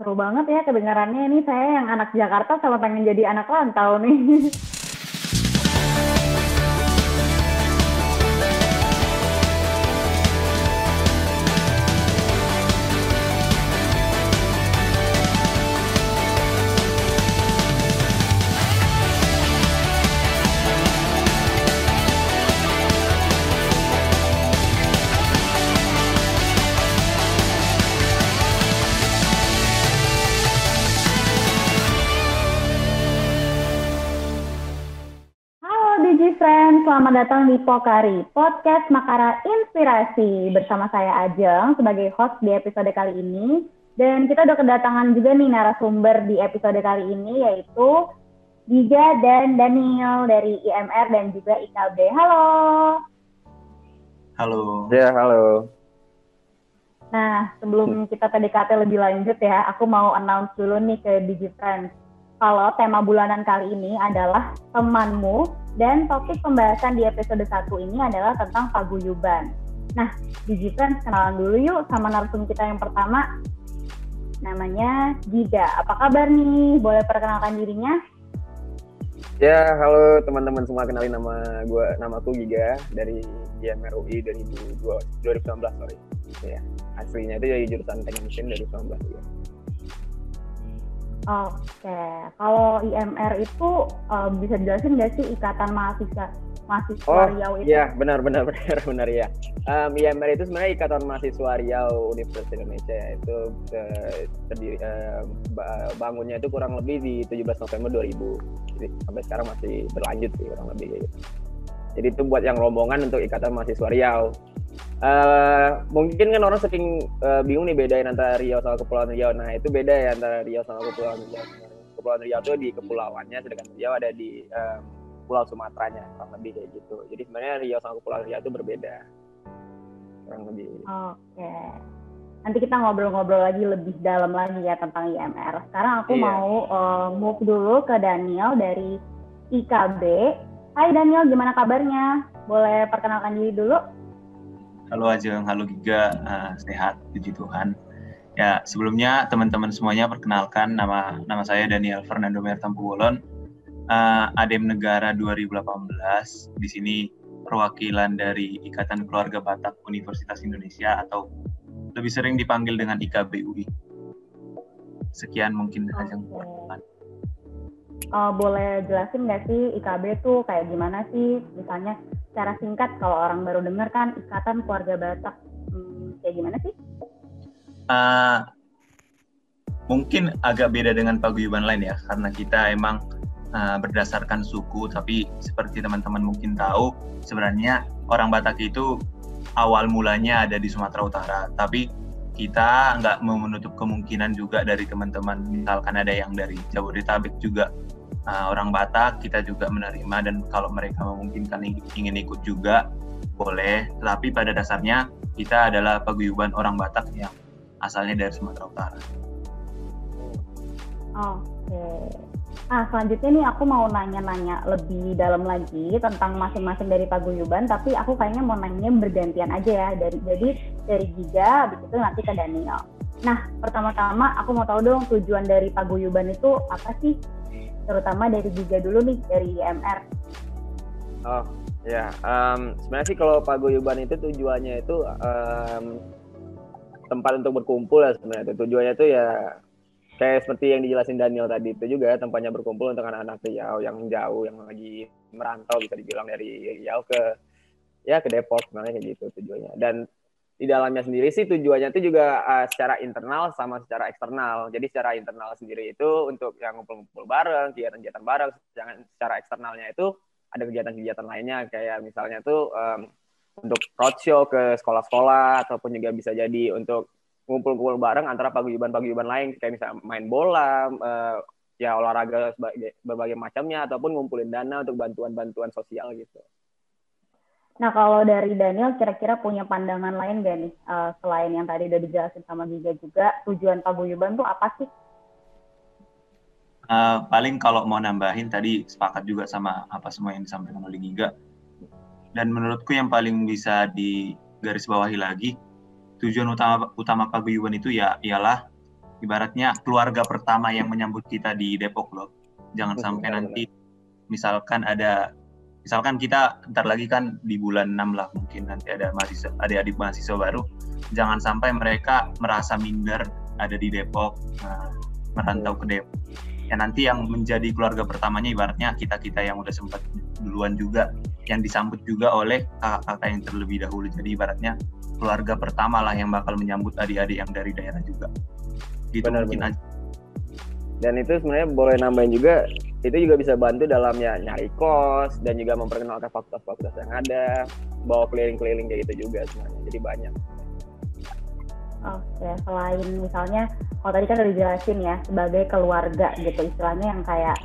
Seru banget ya kedengarannya ini saya yang anak Jakarta sama pengen jadi anak rantau nih. selamat datang di Pokari, podcast Makara Inspirasi. Bersama saya Ajeng sebagai host di episode kali ini. Dan kita udah kedatangan juga nih narasumber di episode kali ini, yaitu Giga dan Daniel dari IMR dan juga IKB. Halo! Halo. Ya, halo. Nah, sebelum kita PDKT lebih lanjut ya, aku mau announce dulu nih ke DigiFriends. Kalau tema bulanan kali ini adalah temanmu dan topik pembahasan di episode 1 ini adalah tentang paguyuban. Nah, Digifriends kenalan dulu yuk sama narasumber kita yang pertama. Namanya Giga. Apa kabar nih? Boleh perkenalkan dirinya? Ya, halo teman-teman semua. Kenalin nama gue, nama aku Giga dari IMRUI dari 2019, sorry. Ya, aslinya itu dari jurusan dari 2019 ya. Oke, kalau IMR itu uh, bisa jelasin nggak sih ikatan mahasiswa mahasiswa oh, Riau itu? Iya, benar benar benar benar ya. Um, IMR itu sebenarnya ikatan mahasiswa Riau Universitas Indonesia ya. itu uh, terdiri uh, bangunnya itu kurang lebih di 17 November 2000. Jadi sampai sekarang masih berlanjut sih kurang lebih gitu. Jadi itu buat yang rombongan untuk ikatan mahasiswa Riau. Uh, mungkin kan orang sering uh, bingung nih bedain antara Riau sama Kepulauan Riau. Nah itu beda ya antara Riau sama Kepulauan Riau. Kepulauan Riau itu di kepulauannya, sedangkan Riau ada di um, Pulau Sumateranya, kurang lebih kayak gitu. Jadi sebenarnya Riau sama Kepulauan Riau itu berbeda, kurang lebih. Oke. Nanti kita ngobrol-ngobrol lagi lebih dalam lagi ya tentang IMR. Sekarang aku yeah. mau uh, move dulu ke Daniel dari IKB. Hai Daniel, gimana kabarnya? Boleh perkenalkan diri dulu? Halo Ajeng, halo Giga, uh, sehat, puji Tuhan. Ya, sebelumnya teman-teman semuanya perkenalkan nama nama saya Daniel Fernando Mertampu Bolon, uh, ADEM Negara 2018. Di sini perwakilan dari Ikatan Keluarga Batak Universitas Indonesia atau lebih sering dipanggil dengan IKBUI. Sekian mungkin Ajeng perkenalan uh, boleh jelasin nggak sih IKB tuh kayak gimana sih? Misalnya secara singkat kalau orang baru dengar kan Ikatan Keluarga Batak, hmm, kayak gimana sih? Uh, mungkin agak beda dengan paguyuban lain ya, karena kita emang uh, berdasarkan suku, tapi seperti teman-teman mungkin tahu, sebenarnya orang Batak itu awal mulanya ada di Sumatera Utara, tapi kita nggak menutup kemungkinan juga dari teman-teman misalkan ada yang dari Jabodetabek juga uh, orang Batak kita juga menerima dan kalau mereka memungkinkan ingin ikut juga boleh tetapi pada dasarnya kita adalah paguyuban orang Batak yang asalnya dari Sumatera Utara. Oke. Ah, selanjutnya nih aku mau nanya-nanya lebih dalam lagi tentang masing-masing dari paguyuban, tapi aku kayaknya mau nanya bergantian aja ya dari jadi dari Giga, habis itu nanti ke Daniel. Nah, pertama-tama aku mau tahu dong tujuan dari paguyuban itu apa sih? Terutama dari Giga dulu nih dari IMR. Oh ya, um, sebenarnya sih kalau paguyuban itu tujuannya itu um, tempat untuk berkumpul ya sebenarnya. Tujuannya itu ya kayak seperti yang dijelasin Daniel tadi itu juga tempatnya berkumpul untuk anak-anak Riau yang jauh yang lagi merantau bisa dibilang dari Riau ke ya ke Depok sebenarnya kayak gitu tujuannya. Dan di dalamnya sendiri sih tujuannya itu juga uh, secara internal sama secara eksternal. Jadi secara internal sendiri itu untuk yang ngumpul-ngumpul bareng, kegiatan-kegiatan bareng. Jangan secara eksternalnya itu ada kegiatan-kegiatan lainnya kayak misalnya tuh um, untuk roadshow ke sekolah-sekolah ataupun juga bisa jadi untuk ngumpul-ngumpul bareng antara paguyuban-paguyuban lain kayak misalnya main bola, uh, ya olahraga berbagai macamnya ataupun ngumpulin dana untuk bantuan-bantuan sosial gitu. Nah, kalau dari Daniel kira-kira punya pandangan lain gak nih uh, selain yang tadi udah dijelasin sama Giga juga tujuan paguyuban tuh apa sih? Uh, paling kalau mau nambahin tadi sepakat juga sama apa semua yang disampaikan oleh Giga. Dan menurutku yang paling bisa digarisbawahi lagi tujuan utama utama paguyuban itu ya ialah ibaratnya keluarga pertama yang menyambut kita di Depok loh. Jangan Betul, sampai benar, nanti misalkan ada misalkan kita ntar lagi kan di bulan 6 lah mungkin nanti ada mahasiswa adik-adik mahasiswa baru. Jangan sampai mereka merasa minder ada di Depok nah, merantau ke Depok. Ya nanti yang menjadi keluarga pertamanya ibaratnya kita kita yang udah sempat duluan juga yang disambut juga oleh kakak-kakak yang terlebih dahulu. Jadi ibaratnya keluarga pertama lah yang bakal menyambut adik-adik yang dari daerah juga. Gitu Benar, mungkin benar. aja. Dan itu sebenarnya boleh nambahin juga itu juga bisa bantu dalam ya nyari kos dan juga memperkenalkan fakultas-fakultas yang ada bawa keliling-keliling kayak gitu juga sebenarnya jadi banyak Oke, selain misalnya kalau tadi kan udah dijelasin ya sebagai keluarga gitu istilahnya yang kayak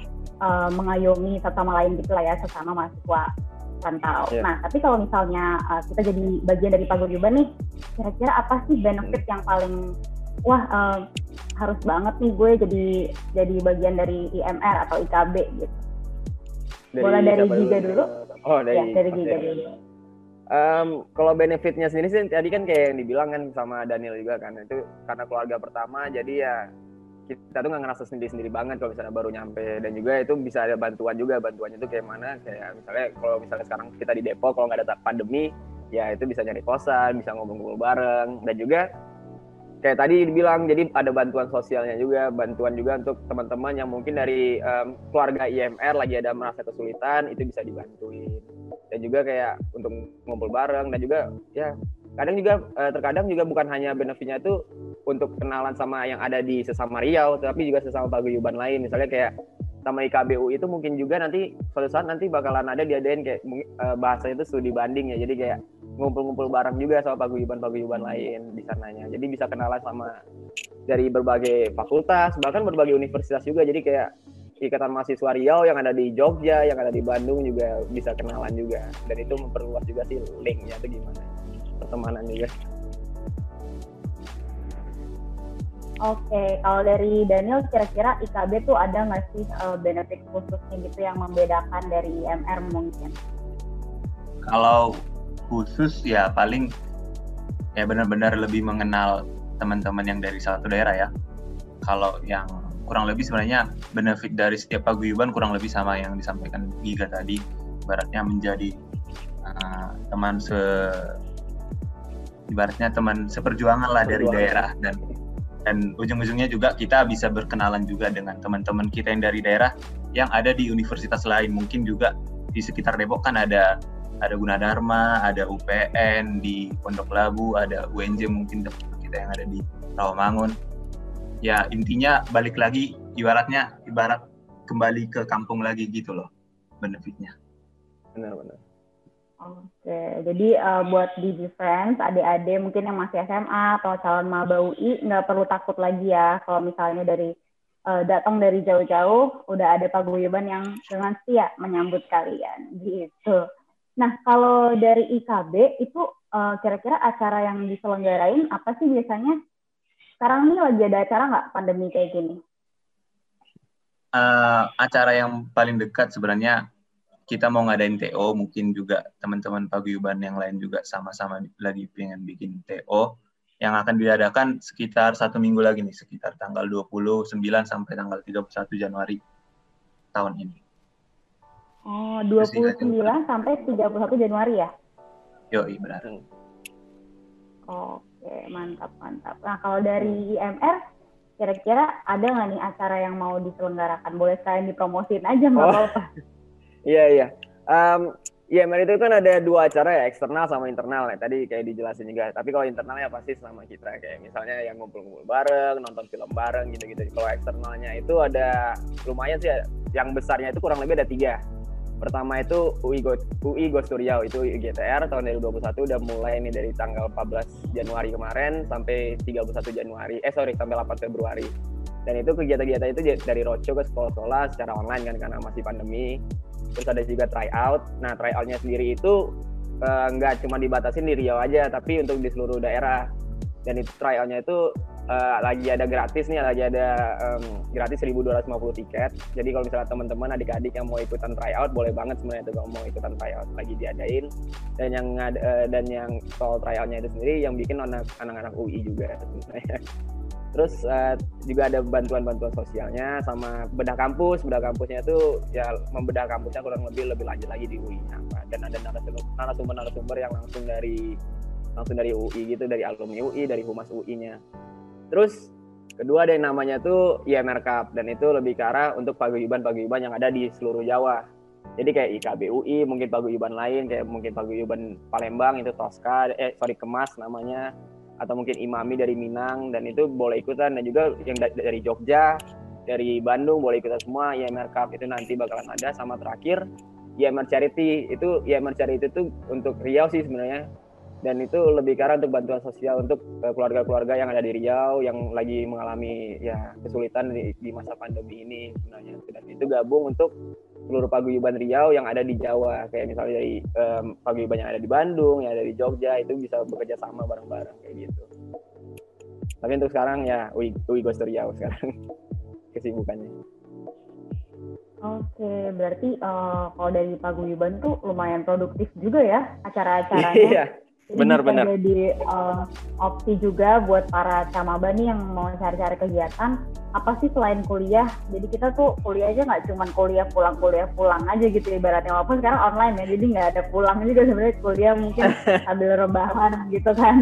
eh, mengayomi satu sama lain gitu lah ya sesama mahasiswa rantau. Iya. Nah, tapi kalau misalnya eh, kita jadi bagian dari paguyuban nih, kira-kira apa sih benefit yang paling wah eh, harus banget nih gue jadi jadi bagian dari IMR atau IKB gitu. Boleh dari Giga dulu? oh dari ya, dari. Giga dulu. Em, kalau benefitnya sendiri sih tadi kan kayak yang dibilang kan sama Daniel juga kan itu karena keluarga pertama jadi ya kita tuh nggak ngerasa sendiri-sendiri banget kalau misalnya baru nyampe dan juga itu bisa ada bantuan juga bantuannya itu kayak mana kayak misalnya kalau misalnya sekarang kita di Depok kalau nggak ada pandemi ya itu bisa nyari kosan bisa ngobrol-ngobrol bareng dan juga kayak tadi dibilang jadi ada bantuan sosialnya juga bantuan juga untuk teman-teman yang mungkin dari em, keluarga IMR lagi ada merasa kesulitan itu bisa dibantuin. Dan juga kayak untuk ngumpul bareng dan juga ya kadang juga eh, terkadang juga bukan hanya benefitnya itu untuk kenalan sama yang ada di sesama Riau tapi juga sesama paguyuban lain. Misalnya kayak sama IKBU itu mungkin juga nanti suatu saat nanti bakalan ada diadain kayak mungkin, eh, bahasanya itu studi banding ya. Jadi kayak ngumpul-ngumpul bareng juga sama paguyuban-paguyuban lain di sananya jadi bisa kenalan sama dari berbagai fakultas bahkan berbagai universitas juga jadi kayak ikatan mahasiswa Riau yang ada di Jogja, yang ada di Bandung juga bisa kenalan juga. Dan itu memperluas juga sih linknya itu gimana pertemanan juga. Oke, kalau dari Daniel kira-kira IKB tuh ada nggak sih eh, benefit khususnya gitu yang membedakan dari IMR mungkin? kalau khusus ya paling ya benar-benar lebih mengenal teman-teman yang dari satu daerah ya. Kalau yang kurang lebih sebenarnya benefit dari setiap paguyuban kurang lebih sama yang disampaikan Giga tadi, ibaratnya menjadi uh, teman se ibaratnya teman seperjuangan lah dari daerah dan dan ujung-ujungnya juga kita bisa berkenalan juga dengan teman-teman kita yang dari daerah yang ada di universitas lain. Mungkin juga di sekitar Depok kan ada ada Gunadarma, ada UPN di Pondok Labu, ada UNJ mungkin teman kita yang ada di Rawamangun. Ya intinya balik lagi ibaratnya ibarat kembali ke kampung lagi gitu loh benefitnya. Benar-benar. Oke, jadi eh, buat di defense, adik-adik mungkin yang masih SMA atau calon maba UI nggak perlu takut lagi ya kalau misalnya dari eh, datang dari jauh-jauh udah ada paguyuban yang dengan setia menyambut kalian gitu. Nah, kalau dari IKB itu eh, kira-kira acara yang diselenggarain apa sih biasanya? Sekarang nih lagi ada acara nggak pandemi kayak gini? Eh, acara yang paling dekat sebenarnya kita mau ngadain TO mungkin juga teman-teman paguyuban yang lain juga sama-sama lagi pengen bikin TO yang akan diadakan sekitar satu minggu lagi nih sekitar tanggal 29 sampai tanggal 31 Januari tahun ini. Oh, Terus 29 sampai 31 Januari ya? Yoi benar. Oke, mantap, mantap. Nah, kalau dari IMR, kira-kira ada nggak nih acara yang mau diselenggarakan? Boleh sekalian dipromosin aja, nggak Oh. apa-apa. Iya iya. Um, IMR itu kan ada dua acara ya, eksternal sama internal ya. Tadi kayak dijelasin juga. Tapi kalau internalnya pasti sama kita kayak misalnya yang ngumpul-ngumpul bareng, nonton film bareng gitu-gitu. Kalau eksternalnya itu ada lumayan sih. Yang besarnya itu kurang lebih ada tiga. Pertama itu UI Go, UI Goes to Riau itu IGTR tahun 2021 udah mulai nih dari tanggal 14 Januari kemarin sampai 31 Januari. Eh sorry sampai 8 Februari. Dan itu kegiatan-kegiatan itu dari roadshow ke sekolah-sekolah secara online kan karena masih pandemi terus ada juga tryout. Nah tryoutnya sendiri itu eh, nggak cuma dibatasin di Riau aja, tapi untuk di seluruh daerah. Dan itu tryoutnya itu eh, lagi ada gratis nih, lagi ada em, gratis 1.250 tiket. Jadi kalau misalnya teman-teman adik-adik yang mau ikutan tryout, boleh banget sebenarnya itu kalau mau ikutan tryout. Lagi diadain. Dan yang eh, dan yang soal tryoutnya itu sendiri yang bikin anak- anak-anak UI juga terus uh, juga ada bantuan-bantuan sosialnya sama bedah kampus. Bedah kampusnya itu ya membedah kampusnya kurang lebih lebih lanjut lagi di UI-nya dan ada narasumber-narasumber yang langsung dari langsung dari UI gitu dari alumni UI dari humas UI-nya terus kedua ada yang namanya tuh IMR Cup dan itu lebih ke arah untuk paguyuban-paguyuban yang ada di seluruh Jawa. Jadi kayak IKB UI mungkin paguyuban lain kayak mungkin paguyuban Palembang itu Tosca eh sorry Kemas namanya. Atau mungkin imami dari Minang dan itu boleh ikutan. Dan juga yang dari Jogja dari Bandung boleh ikutan semua IMR Cup. Itu nanti bakalan ada. Sama terakhir IMR Charity. Itu IMR Charity itu untuk Riau sih sebenarnya dan itu lebih karena untuk bantuan sosial untuk eh, keluarga-keluarga yang ada di Riau yang lagi mengalami ya kesulitan di, di masa pandemi ini sebenarnya. Dan itu gabung untuk seluruh paguyuban Riau yang ada di Jawa. Kayak misalnya dari um, paguyuban yang ada di Bandung yang ada di Jogja itu bisa bekerja sama bareng-bareng kayak gitu. Tapi untuk sekarang ya Ui, Ui Ghost Riau sekarang. Kesibukannya. Oke, berarti uh, kalau dari paguyuban tuh lumayan produktif juga ya acara-acaranya. Iya, benar-benar. Jadi uh, opsi juga buat para camaba nih yang mau cari-cari kegiatan. Apa sih selain kuliah? Jadi kita tuh kuliah aja nggak cuma kuliah pulang kuliah pulang aja gitu ibaratnya. Walaupun sekarang online ya jadi nggak ada pulang juga sebenarnya. Kuliah mungkin sambil rebahan gitu kan.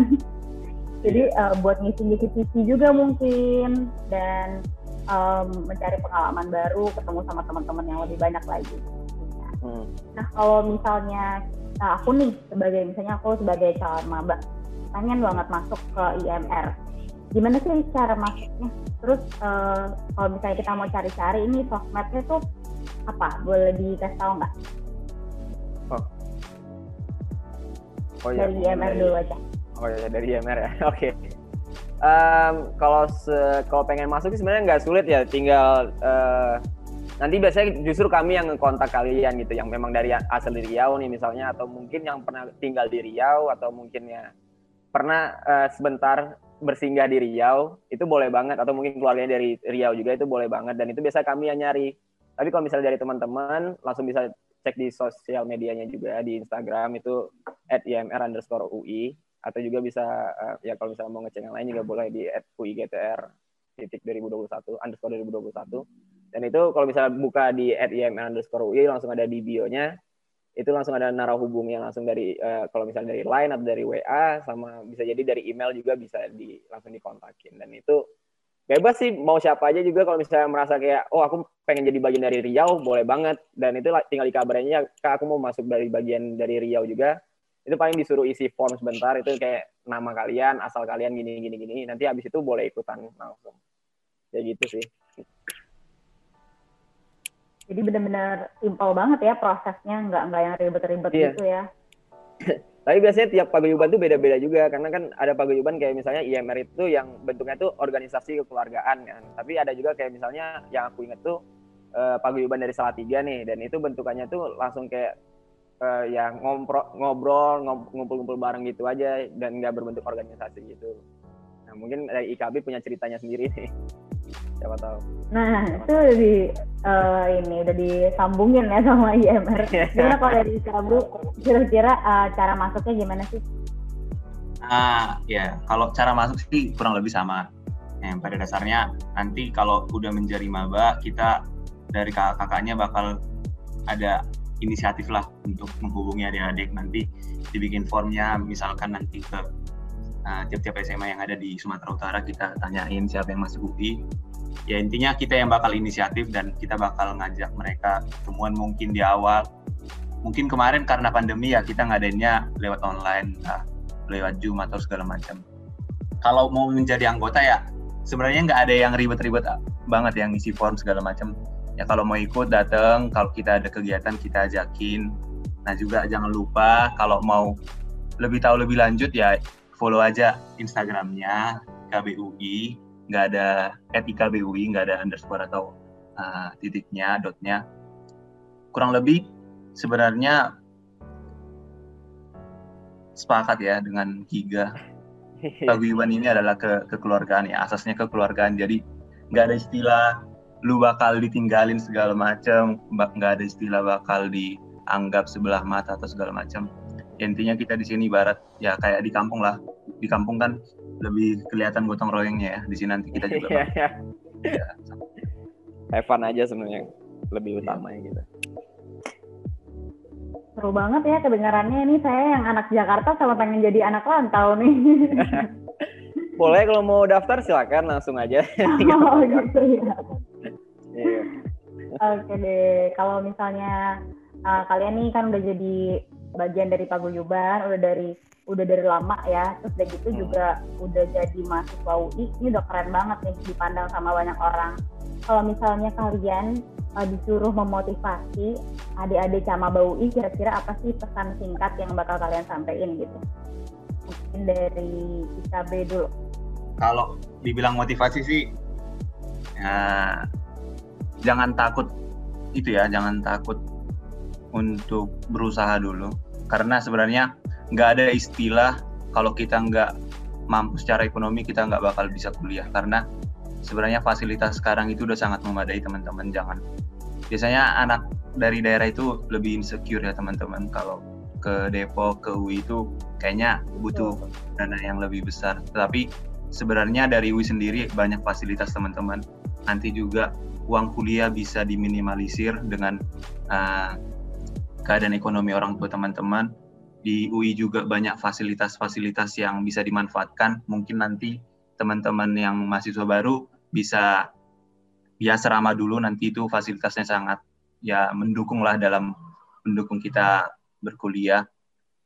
Jadi uh, buat ngisi-ngisi PC juga mungkin. Dan um, mencari pengalaman baru ketemu sama teman-teman yang lebih banyak lagi. Hmm. nah kalau misalnya nah aku nih sebagai misalnya aku sebagai calon maba pengen banget masuk ke IMR gimana sih cara masuknya terus uh, kalau misalnya kita mau cari-cari ini sosmednya tuh apa boleh dikasih tahu nggak oh. Oh, iya. dari IMR dari, dulu aja oh ya dari IMR ya oke okay. um, kalau kalau pengen masuk sih sebenarnya nggak sulit ya tinggal uh, nanti biasanya justru kami yang kontak kalian gitu yang memang dari asal dari Riau nih misalnya atau mungkin yang pernah tinggal di Riau atau mungkin ya pernah uh, sebentar bersinggah di Riau itu boleh banget. Atau mungkin keluarganya dari Riau juga itu boleh banget. Dan itu biasa kami yang nyari. Tapi kalau misalnya dari teman-teman langsung bisa cek di sosial medianya juga di Instagram itu at imr underscore ui atau juga bisa uh, ya kalau misalnya mau ngecek yang lain juga boleh di uigtr titik 2021 underscore 2021 dan itu kalau misalnya buka di at underscore ui langsung ada di bionya. Itu langsung ada narah hubungnya langsung dari uh, kalau misalnya dari line atau dari WA sama bisa jadi dari email juga bisa di langsung dikontakin. Dan itu bebas sih mau siapa aja juga kalau misalnya merasa kayak oh aku pengen jadi bagian dari Riau boleh banget. Dan itu tinggal dikabarinnya kak aku mau masuk dari bagian dari Riau juga. Itu paling disuruh isi form sebentar itu kayak nama kalian asal kalian gini gini gini. Nanti habis itu boleh ikutan langsung. Kayak gitu sih jadi benar-benar simpel banget ya prosesnya, nggak nggak yang ribet-ribet iya. gitu ya. Tapi biasanya tiap paguyuban tuh beda-beda juga karena kan ada paguyuban kayak misalnya IMR itu yang bentuknya tuh organisasi kekeluargaan kan. Tapi ada juga kayak misalnya yang aku inget tuh uh, paguyuban dari Salatiga nih dan itu bentukannya tuh langsung kayak uh, ya ngobrol ngobrol ngumpul-ngumpul bareng gitu aja dan nggak berbentuk organisasi gitu. Nah mungkin dari IKB punya ceritanya sendiri nih siapa tahu. Nah siapa itu udah di uh, ini udah disambungin ya sama IMR gimana kalau dari Sabu kira-kira uh, cara masuknya gimana sih? Ah ya kalau cara masuk sih kurang lebih sama. Yang pada dasarnya nanti kalau udah menjadi maba kita dari kakak-kakaknya bakal ada inisiatif lah untuk menghubungi adik-adik. Nanti dibikin formnya misalkan nanti ke uh, tiap-tiap SMA yang ada di Sumatera Utara kita tanyain siapa yang masuk UI ya intinya kita yang bakal inisiatif dan kita bakal ngajak mereka ketemuan mungkin di awal. Mungkin kemarin karena pandemi ya kita ngadainnya lewat online nah, lewat Zoom atau segala macam. Kalau mau menjadi anggota ya sebenarnya nggak ada yang ribet-ribet banget yang ngisi form segala macam. Ya kalau mau ikut datang kalau kita ada kegiatan kita ajakin. Nah juga jangan lupa kalau mau lebih tahu lebih lanjut ya follow aja Instagramnya KBUI nggak ada etika BUI nggak ada underscore atau uh, titiknya dotnya. Kurang lebih sebenarnya sepakat ya dengan Giga. Paguyuban ini adalah ke kekeluargaan ya asasnya kekeluargaan. Jadi nggak ada istilah lu bakal ditinggalin segala macam nggak ada istilah bakal dianggap sebelah mata atau segala macam intinya kita di sini barat ya kayak di kampung lah di kampung kan lebih kelihatan gotong royongnya ya di sini nanti kita juga Iya, iya. ya, Have fun aja sebenarnya lebih utama ya gitu. Seru banget ya kedengarannya ini saya yang anak Jakarta sama pengen jadi anak rantau nih. Boleh kalau mau daftar silakan langsung aja. oh gitu ya. Iya. Oke deh, kalau misalnya uh, kalian nih kan udah jadi bagian dari paguyuban, udah dari udah dari lama ya, terus udah gitu Hmm. juga udah jadi mahasiswa UI, ini udah keren banget nih dipandang sama banyak orang. Kalau misalnya kalian uh, disuruh memotivasi adik-adik sama UI, kira-kira apa sih pesan singkat yang bakal kalian sampaikan gitu? Mungkin dari IKB dulu. kalau dibilang motivasi sih ya jangan takut itu ya jangan takut untuk berusaha dulu karena sebenarnya nggak ada istilah kalau kita nggak mampu secara ekonomi kita nggak bakal bisa kuliah. Karena sebenarnya fasilitas sekarang itu udah sangat memadai teman-teman. Jangan. Biasanya anak dari daerah itu lebih insecure ya teman-teman. Kalau ke Depok ke UI itu kayaknya butuh dana yang lebih besar. Tetapi sebenarnya dari UI sendiri banyak fasilitas teman-teman. Nanti juga uang kuliah bisa diminimalisir dengan uh, keadaan ekonomi orang tua teman-teman. Di UI juga banyak fasilitas-fasilitas yang bisa dimanfaatkan. Mungkin nanti teman-teman yang mahasiswa baru bisa ya serama dulu nanti itu fasilitasnya sangat ya mendukung lah dalam mendukung kita berkuliah.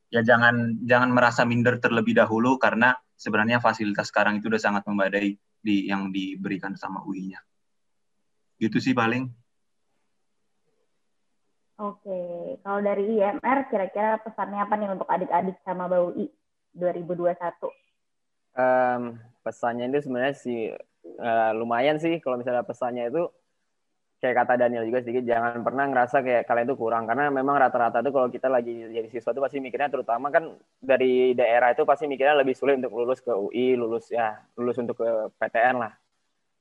Ya jangan jangan merasa minder terlebih dahulu karena sebenarnya fasilitas sekarang itu udah sangat memadai di yang diberikan sama UI-nya. Gitu sih paling. Oke, kalau dari IMR kira-kira pesannya apa nih untuk adik-adik sama BUI 2021? Em, pesannya itu sebenarnya sih eh, lumayan sih kalau misalnya pesannya itu kayak kata Daniel juga sedikit jangan pernah ngerasa kayak kalian itu kurang karena memang rata-rata tuh kalau kita lagi jadi siswa itu pasti mikirnya terutama kan dari daerah itu pasti mikirnya lebih sulit untuk lulus ke UI, lulus ya, lulus untuk ke PTN lah.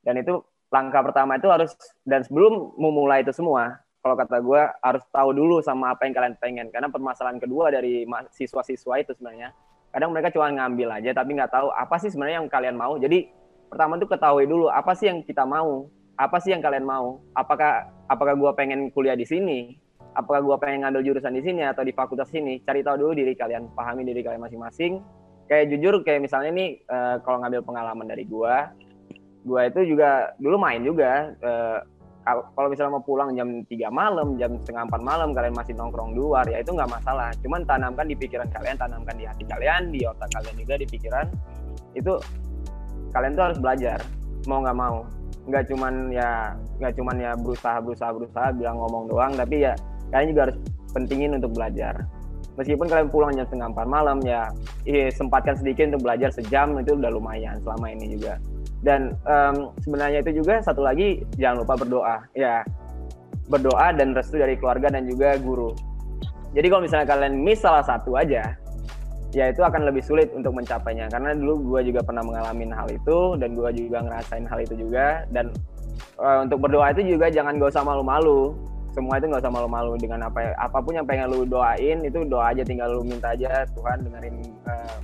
Dan itu langkah pertama itu harus dan sebelum memulai itu semua, kalau kata gue harus tahu dulu sama apa yang kalian pengen. Karena permasalahan kedua dari siswa-siswa itu sebenarnya kadang mereka cuma ngambil aja tapi nggak tahu apa sih sebenarnya yang kalian mau. Jadi pertama tuh ketahui dulu apa sih yang kita mau? Apa sih yang kalian mau? Apakah apakah gue pengen kuliah di sini? Apakah gue pengen ngambil jurusan di sini atau di fakultas sini? Cari tahu dulu diri kalian pahami diri kalian masing-masing. Kayak jujur kayak misalnya nih eh, kalau ngambil pengalaman dari gue gue itu juga dulu main juga eh, kalau misalnya mau pulang jam 3 malam, jam setengah 4 malam, kalian masih nongkrong di luar, ya itu nggak masalah. Cuman tanamkan di pikiran kalian, tanamkan di hati kalian, di otak kalian juga, di pikiran. Itu kalian tuh harus belajar, mau nggak mau. Nggak cuman ya, nggak cuman ya berusaha, berusaha, berusaha, bilang ngomong doang, tapi ya kalian juga harus pentingin untuk belajar. Meskipun kalian pulang jam setengah 4 malam, ya eh, sempatkan sedikit untuk belajar sejam, itu udah lumayan selama ini juga dan em, sebenarnya itu juga satu lagi jangan lupa berdoa. Ya berdoa dan restu dari keluarga dan juga guru. Jadi kalau misalnya kalian miss salah satu aja ya itu akan lebih sulit untuk mencapainya. Karena dulu gue juga pernah mengalami hal itu dan gue juga ngerasain hal itu juga. Dan eh, untuk berdoa itu juga jangan gak usah malu-malu. Semua itu nggak usah malu-malu dengan apa apa pun yang pengen lu doain itu doa aja tinggal lu minta aja Tuhan dengerin eh,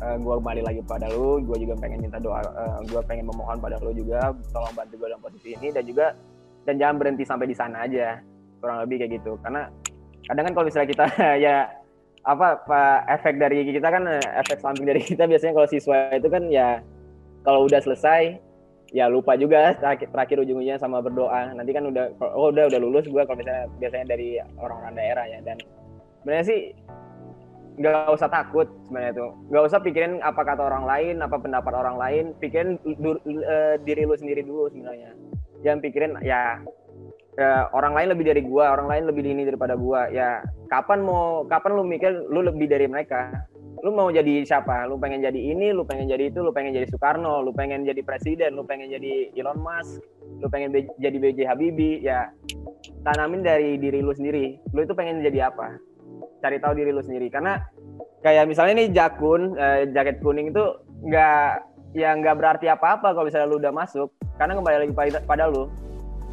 uh, gue kembali lagi pada lu gue juga pengen minta doa uh, gue pengen memohon pada lu juga tolong bantu gue dalam posisi ini dan juga dan jangan berhenti sampai di sana aja kurang lebih kayak gitu. Karena kadang kan kalau misalnya kita ya apa, apa efek dari kita kan eh, efek samping dari kita biasanya kalau siswa itu kan ya kalau udah selesai ya lupa juga terakhir, terakhir ujung-ujungnya sama berdoa. Nanti kan udah oh udah udah lulus gue kalau misalnya biasanya dari orang-orang daerah ya dan sebenarnya sih nggak usah takut sebenarnya itu nggak usah pikirin apa kata orang lain apa pendapat orang lain. Pikirin du- eh, diri lu sendiri dulu sebenarnya. Jangan pikirin ya eh, orang lain lebih dari gua orang lain lebih ini daripada gua. Ya kapan mau kapan lu mikir lu lebih dari mereka? Lu mau jadi siapa? Lu pengen jadi ini lu pengen jadi itu lu pengen jadi Soekarno lu pengen jadi presiden lu pengen jadi Elon Musk lu pengen jadi BJ Habibie ya tanamin dari diri lu sendiri. Lu itu pengen jadi apa cari tahu diri lu sendiri. Karena kayak misalnya nih jakun eh, jaket kuning itu nggak ya nggak berarti apa-apa kalau misalnya lu udah masuk. Karena kembali lagi pada, pada lu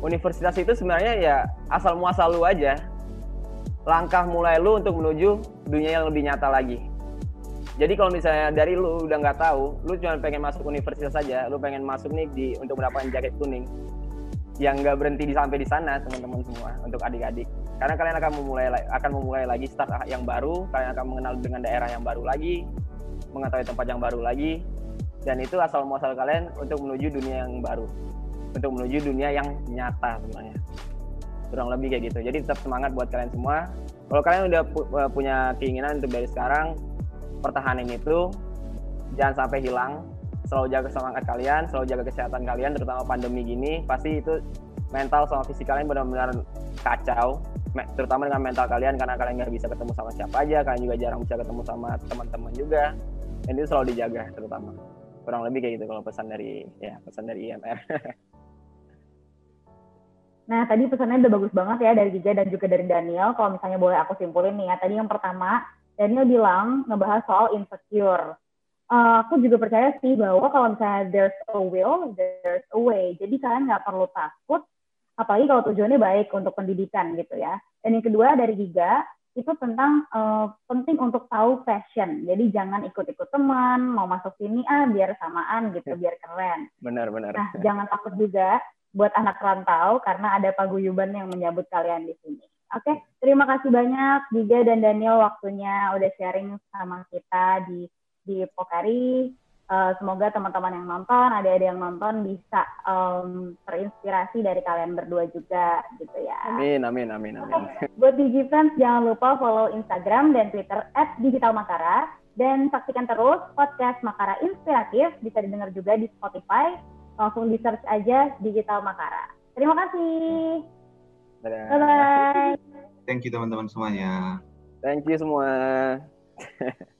universitas itu sebenarnya ya asal muasal lu aja. Langkah mulai lu untuk menuju dunia yang lebih nyata lagi. Jadi kalau misalnya dari lu udah nggak tahu, lu cuma pengen masuk universitas saja, lu pengen masuk nih di untuk mendapatkan jaket kuning, yang nggak berhenti di sampai di sana teman-teman semua untuk adik-adik. Karena kalian akan memulai akan memulai lagi start yang baru, kalian akan mengenal dengan daerah yang baru lagi, mengetahui tempat yang baru lagi, dan itu asal muasal kalian untuk menuju dunia yang baru, untuk menuju dunia yang nyata sebenarnya. Kurang lebih kayak gitu. Jadi tetap semangat buat kalian semua. Kalau kalian udah pu punya keinginan untuk dari sekarang pertahanan itu jangan sampai hilang selalu jaga semangat kalian selalu jaga kesehatan kalian terutama pandemi gini pasti itu mental sama fisik kalian benar-benar kacau terutama dengan mental kalian karena kalian nggak bisa ketemu sama siapa aja kalian juga jarang bisa ketemu sama teman-teman juga dan itu selalu dijaga terutama kurang lebih kayak gitu kalau pesan dari ya pesan dari IMR Nah, tadi pesannya udah bagus banget ya dari Giga dan juga dari Daniel. Kalau misalnya boleh aku simpulin nih ya, tadi yang pertama, Daniel bilang ngebahas soal insecure. Uh, aku juga percaya sih bahwa kalau misalnya there's a will, there's a way. Jadi kalian nggak perlu takut, apalagi kalau tujuannya baik untuk pendidikan gitu ya. Dan yang kedua dari Giga, itu tentang uh, penting untuk tahu passion. Jadi jangan ikut-ikut teman, mau masuk sini ah biar samaan gitu, biar keren. Benar, benar. Nah, jangan takut juga buat anak rantau karena ada paguyuban yang menyambut kalian di sini. Oke, okay, terima kasih banyak Giga dan Daniel waktunya udah sharing sama kita di di Pokari. Uh, semoga teman-teman yang nonton, ada-ada yang nonton bisa um, terinspirasi dari kalian berdua juga gitu ya. Amin, amin, amin, amin. Okay. Buat Digifans jangan lupa follow Instagram dan Twitter @digitalmakara dan saksikan terus podcast Makara Inspiratif bisa didengar juga di Spotify. Langsung di search aja Digital Makara. Terima kasih. Bye bye. Thank you teman-teman semuanya. Thank you semua.